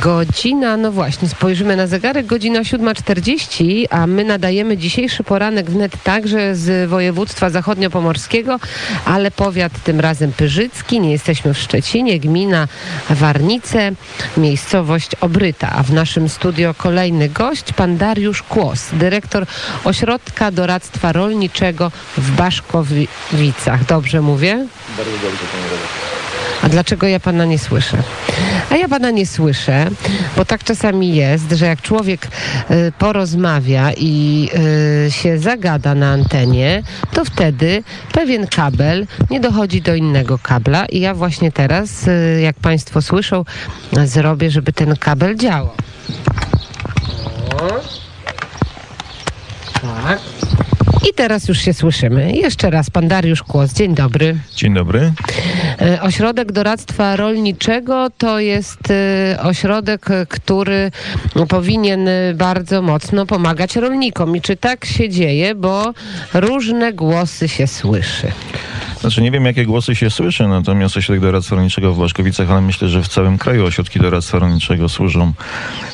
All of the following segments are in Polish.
Godzina, no właśnie, spojrzymy na zegarek, godzina 7.40, a my nadajemy dzisiejszy poranek wnet także z województwa zachodniopomorskiego, ale powiat tym razem Pyrzycki, nie jesteśmy w Szczecinie, gmina Warnice, miejscowość Obryta, a w naszym studio kolejny gość, pan Dariusz Kłos, dyrektor Ośrodka Doradztwa Rolniczego w Baszkowicach. Dobrze mówię? Bardzo dobrze, panie redaktorze. A dlaczego ja pana nie słyszę? A ja pana nie słyszę, bo tak czasami jest, że jak człowiek y, porozmawia i y, się zagada na antenie, to wtedy pewien kabel nie dochodzi do innego kabla i ja właśnie teraz, y, jak państwo słyszą, zrobię, żeby ten kabel działał. O. Tak. I teraz już się słyszymy. Jeszcze raz, pan Dariusz Kłos. Dzień dobry. Dzień dobry. E, Ośrodek Doradztwa Rolniczego to jest e, ośrodek, e, który powinien bardzo mocno pomagać rolnikom. I czy tak się dzieje, bo różne głosy się słyszy. Znaczy nie wiem, jakie głosy się słyszy, natomiast Ośrodek Doradztwa Rolniczego w Błaszkowicach, ale myślę, że w całym kraju ośrodki doradztwa rolniczego służą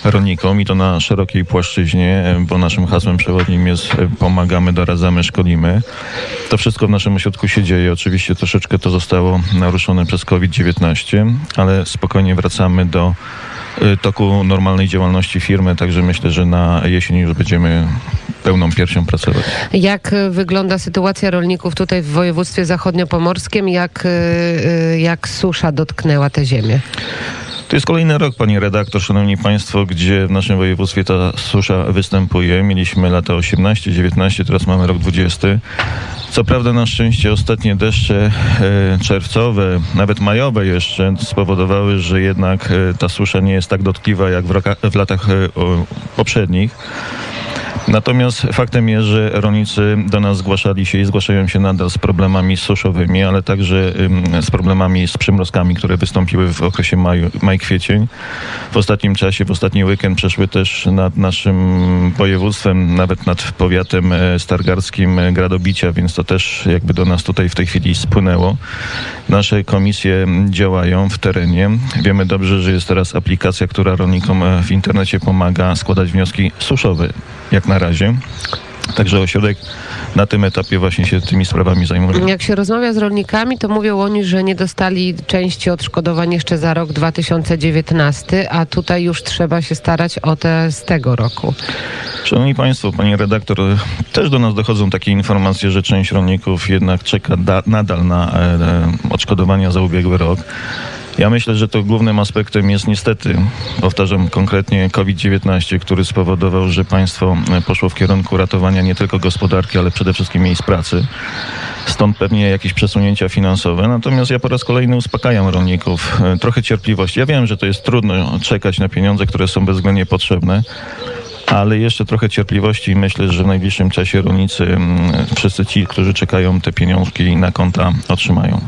rolnikom i to na szerokiej płaszczyźnie, bo naszym hasłem przewodnim jest e, pomagamy, doradzamy, szkolimy. To wszystko w naszym ośrodku się dzieje. Oczywiście troszeczkę to zostało naruszone przez COVID-19, ale spokojnie wracamy do e, toku normalnej działalności firmy, także myślę, że na jesień już będziemy pełną piersią pracować. Jak e, wygląda sytuacja rolników tutaj w województwie zachodniopomorskim? Jak, e, jak susza dotknęła tę ziemię? To jest kolejny rok, pani redaktor, szanowni państwo, gdzie w naszym województwie ta susza występuje. Mieliśmy lata 18, 19, teraz mamy rok 20. Co prawda na szczęście ostatnie deszcze e, czerwcowe, nawet majowe jeszcze spowodowały, że jednak e, ta susza nie jest tak dotkliwa jak w, roka, w latach e, poprzednich. Natomiast faktem jest, że rolnicy do nas zgłaszali się i zgłaszają się nadal z problemami suszowymi, ale także z problemami z przymrozkami, które wystąpiły w okresie maj-kwiecień. W ostatnim czasie, w ostatni weekend przeszły też nad naszym województwem, nawet nad powiatem e, stargardzkim e, gradobicia, więc to też jakby do nas tutaj w tej chwili spłynęło. Nasze komisje działają w terenie. Wiemy dobrze, że jest teraz aplikacja, która rolnikom e, w internecie pomaga składać wnioski suszowe, jak na razie. Także ośrodek na tym etapie właśnie się tymi sprawami zajmuje. Jak się rozmawia z rolnikami, to mówią oni, że nie dostali części odszkodowań jeszcze za rok 2019, a tutaj już trzeba się starać o te z tego roku. Szanowni Państwo, Pani redaktor, też do nas dochodzą takie informacje, że część rolników jednak czeka da, nadal na e, e, odszkodowania za ubiegły rok. Ja myślę, że to głównym aspektem jest niestety, powtarzam konkretnie COVID-19, który spowodował, że państwo e, poszło w kierunku ratowania nie tylko gospodarki, ale przede wszystkim miejsc pracy. Stąd pewnie jakieś przesunięcia finansowe. Natomiast ja po raz kolejny uspokajam rolników. E, Trochę cierpliwości. Ja wiem, że to jest trudno czekać na pieniądze, które są bezwzględnie potrzebne. Ale jeszcze trochę cierpliwości i myślę, że w najbliższym czasie rolnicy, mm, wszyscy ci, którzy czekają, te pieniążki na konta otrzymają.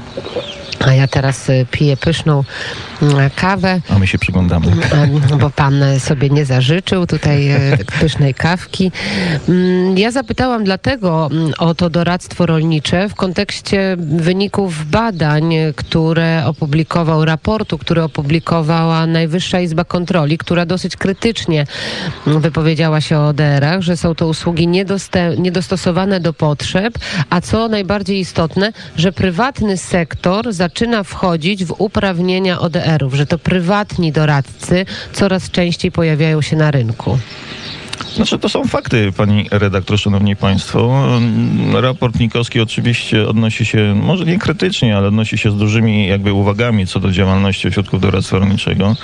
A ja teraz y, piję pyszną mm, kawę. A my się przyglądamy. Em, bo pan e, sobie nie zażyczył tutaj e, pysznej kawki. Mm, Ja zapytałam dlatego mm, o to doradztwo rolnicze w kontekście wyników badań, które opublikował, raportu, który opublikowała Najwyższa Izba Kontroli, która dosyć krytycznie mm, wypowiedziała się o ODR-ach, że są to usługi niedostosowane do potrzeb, a co najbardziej istotne, że prywatny sektor zaczyna wchodzić w uprawnienia ODR-ów, że to prywatni doradcy coraz częściej pojawiają się na rynku. Znaczy, to są fakty, pani redaktor, szanowni państwo. Raport Nikowski oczywiście odnosi się, może nie krytycznie, ale odnosi się z dużymi jakby uwagami co do działalności ośrodków doradztwa rolniczego.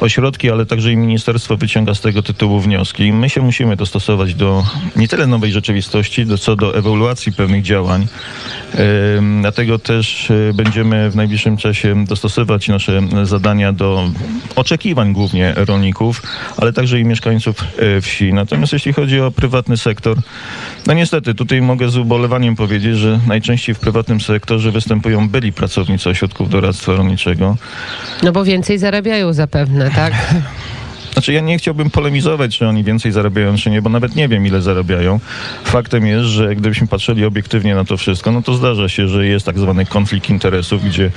Ośrodki, ale także i ministerstwo wyciąga z tego tytułu wnioski. My się musimy dostosować do nie tyle nowej rzeczywistości, do, co do ewaluacji pewnych działań. Ym, Dlatego też y, będziemy w najbliższym czasie dostosować nasze zadania do oczekiwań głównie rolników, ale także i mieszkańców y, wsi. Natomiast jeśli chodzi o prywatny sektor, no niestety tutaj mogę z ubolewaniem powiedzieć, że najczęściej w prywatnym sektorze występują byli pracownicy ośrodków doradztwa rolniczego. No bo więcej zarabiają zapewne, tak? Znaczy ja nie chciałbym polemizować, czy oni więcej zarabiają, czy nie, bo nawet nie wiem, ile zarabiają. Faktem jest, że gdybyśmy patrzyli obiektywnie na to wszystko, no to zdarza się, że jest tak zwany konflikt interesów, gdzie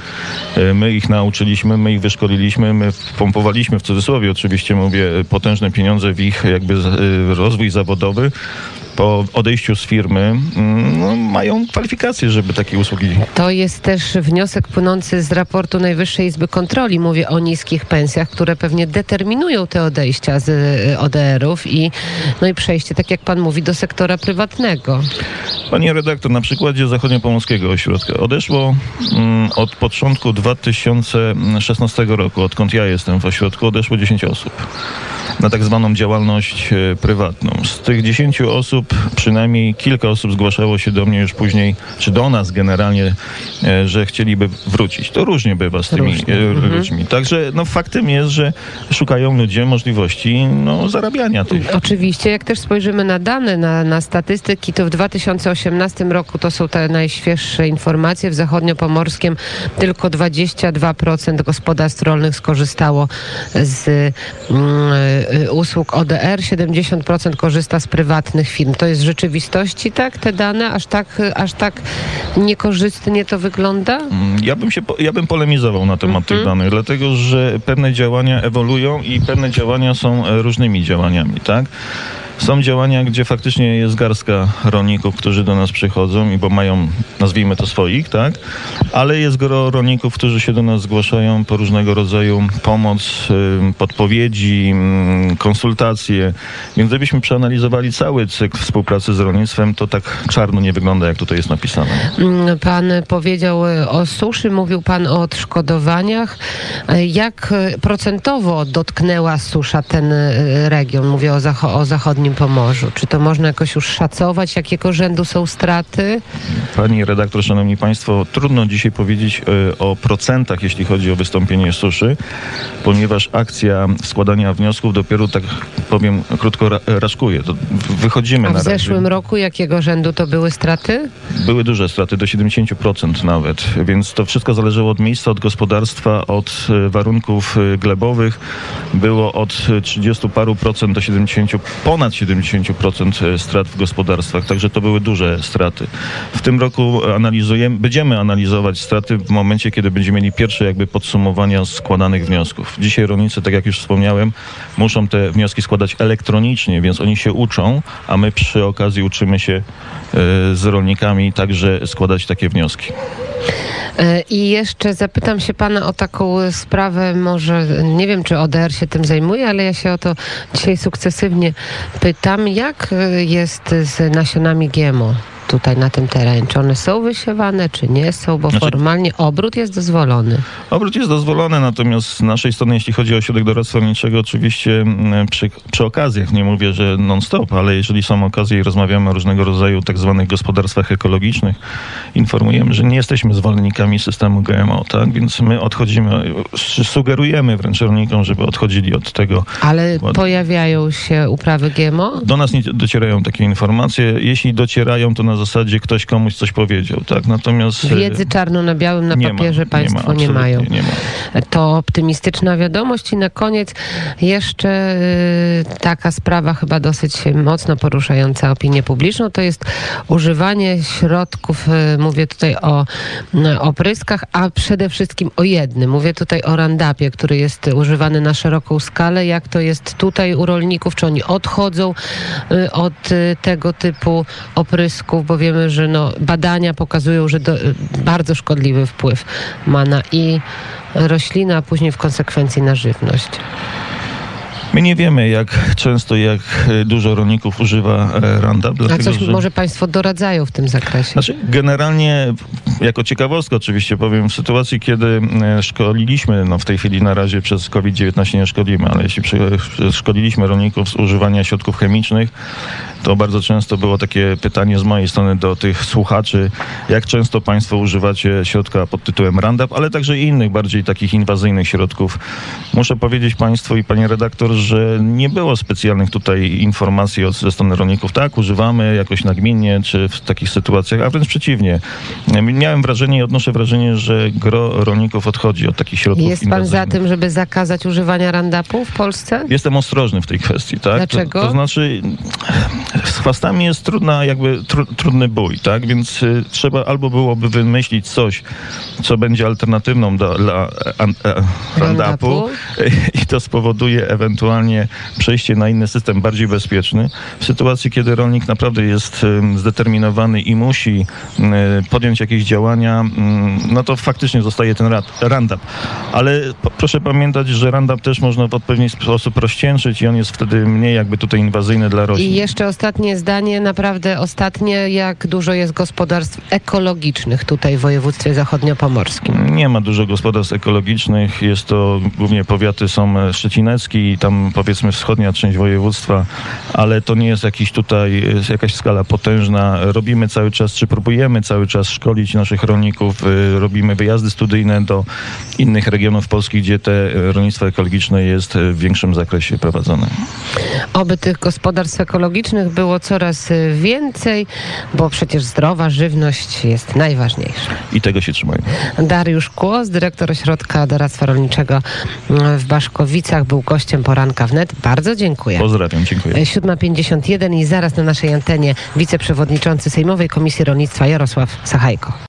e, my ich nauczyliśmy, my ich wyszkoliliśmy, my pompowaliśmy, w cudzysłowie oczywiście mówię, potężne pieniądze w ich jakby e, rozwój zawodowy, po odejściu z firmy mm, no, mają kwalifikacje, żeby takie usługi. To jest też wniosek płynący z raportu Najwyższej Izby Kontroli. Mówię o niskich pensjach, które pewnie determinują te odejścia z y, ODR-ów i, no i przejście, tak jak pan mówi, do sektora prywatnego. Panie redaktor, na przykładzie Zachodniopomorskiego Ośrodka odeszło mm, od początku 2016 roku, odkąd ja jestem w ośrodku, odeszło 10 osób na tak zwaną działalność e, prywatną. Z tych 10 osób przynajmniej kilka osób zgłaszało się do mnie już później, czy do nas generalnie, e, że chcieliby wrócić. To różnie bywa z tymi różnie. E, mhm. ludźmi. Także no, faktem jest, że szukają ludzie możliwości no, zarabiania tych. Oczywiście, jak też spojrzymy na dane, na, na statystyki, to w 2018 roku to są te najświeższe informacje. W zachodniopomorskim tylko 22% gospodarstw rolnych skorzystało z mm, usług ODR, 70% korzysta z prywatnych firm. To jest w rzeczywistości tak, te dane? Aż tak, aż tak niekorzystnie to wygląda? Mm, ja bym, się, ja bym polemizował na temat tych mhm. danych, dlatego że pewne działania ewoluują i pewne działania są e, różnymi działaniami, tak? Są działania, gdzie faktycznie jest garstka rolników, którzy do nas przychodzą i bo mają, nazwijmy to swoich, tak? Ale jest gro rolników, którzy się do nas zgłaszają po różnego rodzaju pomoc, podpowiedzi, konsultacje. Więc gdybyśmy przeanalizowali cały cykl współpracy z rolnictwem, to tak czarno nie wygląda, jak tutaj jest napisane. Mm, pan powiedział e, o suszy, mówił pan o odszkodowaniach. E, jak e, procentowo dotknęła susza ten region? Mówię o, zacho o zachodnim Pomorzu? Czy to można jakoś już szacować, jakiego rzędu są straty? Pani redaktor, szanowni państwo, trudno dzisiaj powiedzieć y, o procentach, jeśli chodzi o wystąpienie suszy, ponieważ akcja składania wniosków dopiero, tak powiem, krótko ra raczkuje. To wychodzimy A w na zeszłym roku jakiego rzędu to były straty? Były duże straty, do 70% nawet, więc to wszystko zależało od miejsca, od gospodarstwa, od y, warunków y, glebowych. Było od 30 paru procent do 70, ponad 70% e, strat w gospodarstwach, także to były duże straty. W tym roku analizujemy, będziemy analizować straty w momencie, kiedy będziemy mieli pierwsze jakby podsumowania składanych wniosków. Dzisiaj rolnicy, tak jak już wspomniałem, muszą te wnioski składać elektronicznie, więc oni się uczą, a my przy okazji uczymy się e, z rolnikami także składać takie wnioski. E, I jeszcze zapytam się pana o taką sprawę, może nie wiem, czy ODR się tym zajmuje, ale ja się o to dzisiaj sukcesywnie pytam. Jak jest z nasionami GMO? Tutaj na tym terenie? Czy one są wysiewane, czy nie są? Bo znaczy, formalnie obrót jest dozwolony. Obrót jest dozwolony, natomiast z naszej strony, jeśli chodzi o ośrodek doradztwa rolniczego, oczywiście mm, przy, przy okazjach, nie mówię, że non-stop, ale jeżeli są okazje i rozmawiamy o różnego rodzaju tak zwanych gospodarstwach ekologicznych, informujemy, że nie jesteśmy zwolennikami systemu GMO, tak? Więc my odchodzimy, sugerujemy wręcz rolnikom, żeby odchodzili od tego. Ale pojawiają się uprawy GMO? Do nas nie docierają takie informacje. Jeśli docierają, to na zasadzie ktoś komuś coś powiedział, tak? Natomiast... E, Wiedzy czarno na białym na papierze ma, państwo nie, ma, nie mają. Nie ma. To optymistyczna wiadomość i na koniec jeszcze y, taka sprawa chyba dosyć mocno poruszająca opinię publiczną, to jest używanie środków, y, mówię tutaj o opryskach, a przede wszystkim o jednym. Mówię tutaj o randapie, który jest używany na szeroką skalę. Jak to jest tutaj u rolników? Czy oni odchodzą y, od tego typu oprysków? Bo wiemy, że no, badania pokazują, że do, bardzo szkodliwy wpływ ma na i roślina, a później w konsekwencji na żywność. My nie wiemy, jak często, jak dużo rolników używa e, Roundup. Dlatego, A coś że... może Państwo doradzają w tym zakresie? Znaczy, generalnie, jako ciekawostkę oczywiście powiem, w sytuacji, kiedy e, szkoliliśmy, no w tej chwili na razie przez COVID-19 nie szkolimy, ale jeśli szkoliliśmy rolników z używania środków chemicznych, to bardzo często było takie pytanie z mojej strony do tych słuchaczy, jak często Państwo używacie środka pod tytułem Roundup, ale także innych, bardziej takich inwazyjnych środków. Muszę powiedzieć Państwu i Panie redaktor, że nie było specjalnych tutaj informacji od, ze strony rolników. Tak, używamy jakoś nagminnie, czy w takich sytuacjach, a wręcz przeciwnie. Miałem wrażenie i odnoszę wrażenie, że gro rolników odchodzi od takich środków Jest pan za tym, żeby zakazać używania Roundupu w Polsce? Jestem ostrożny w tej kwestii, tak? Dlaczego? To, to znaczy, z chwastami jest trudna, jakby tru, trudny bój, tak? Więc y, trzeba albo byłoby wymyślić coś, co będzie alternatywną do, dla an, e, Roundupu i to spowoduje ewentualnie przejście na inny system bardziej bezpieczny. W sytuacji, kiedy rolnik naprawdę jest zdeterminowany i musi y, podjąć jakieś działania, no to faktycznie zostaje ten Roundup. Ale proszę pamiętać, że Roundup też można w odpowiedni sposób rozcieńczyć i on jest wtedy mniej jakby tutaj inwazyjny dla roślin. I jeszcze ostatnie zdanie, naprawdę ostatnie, jak dużo jest gospodarstw ekologicznych tutaj w województwie zachodniopomorskim? Nie ma dużo gospodarstw ekologicznych. Jest to głównie powiaty są e, szczecinecki i tam powiedzmy wschodnia część województwa, ale to nie jest jakiś tutaj jakaś skala potężna. Robimy cały czas, czy próbujemy cały czas szkolić naszych rolników. e, Robimy wyjazdy studyjne do innych regionów Polski, gdzie te rolnictwo ekologiczne jest e, w większym zakresie prowadzone. Oby tych gospodarstw ekologicznych było coraz y, więcej, bo przecież zdrowa żywność jest najważniejsza. I tego się trzymajmy. Dariusz Kłos, dyrektor Ośrodka Doradztwa Rolniczego mm, w Baszkowicach, był gościem poranka wnet. Bardzo dziękuję. Pozdrawiam, dziękuję. 7.51 i zaraz na naszej antenie wiceprzewodniczący Sejmowej Komisji Rolnictwa Jarosław Sachajko.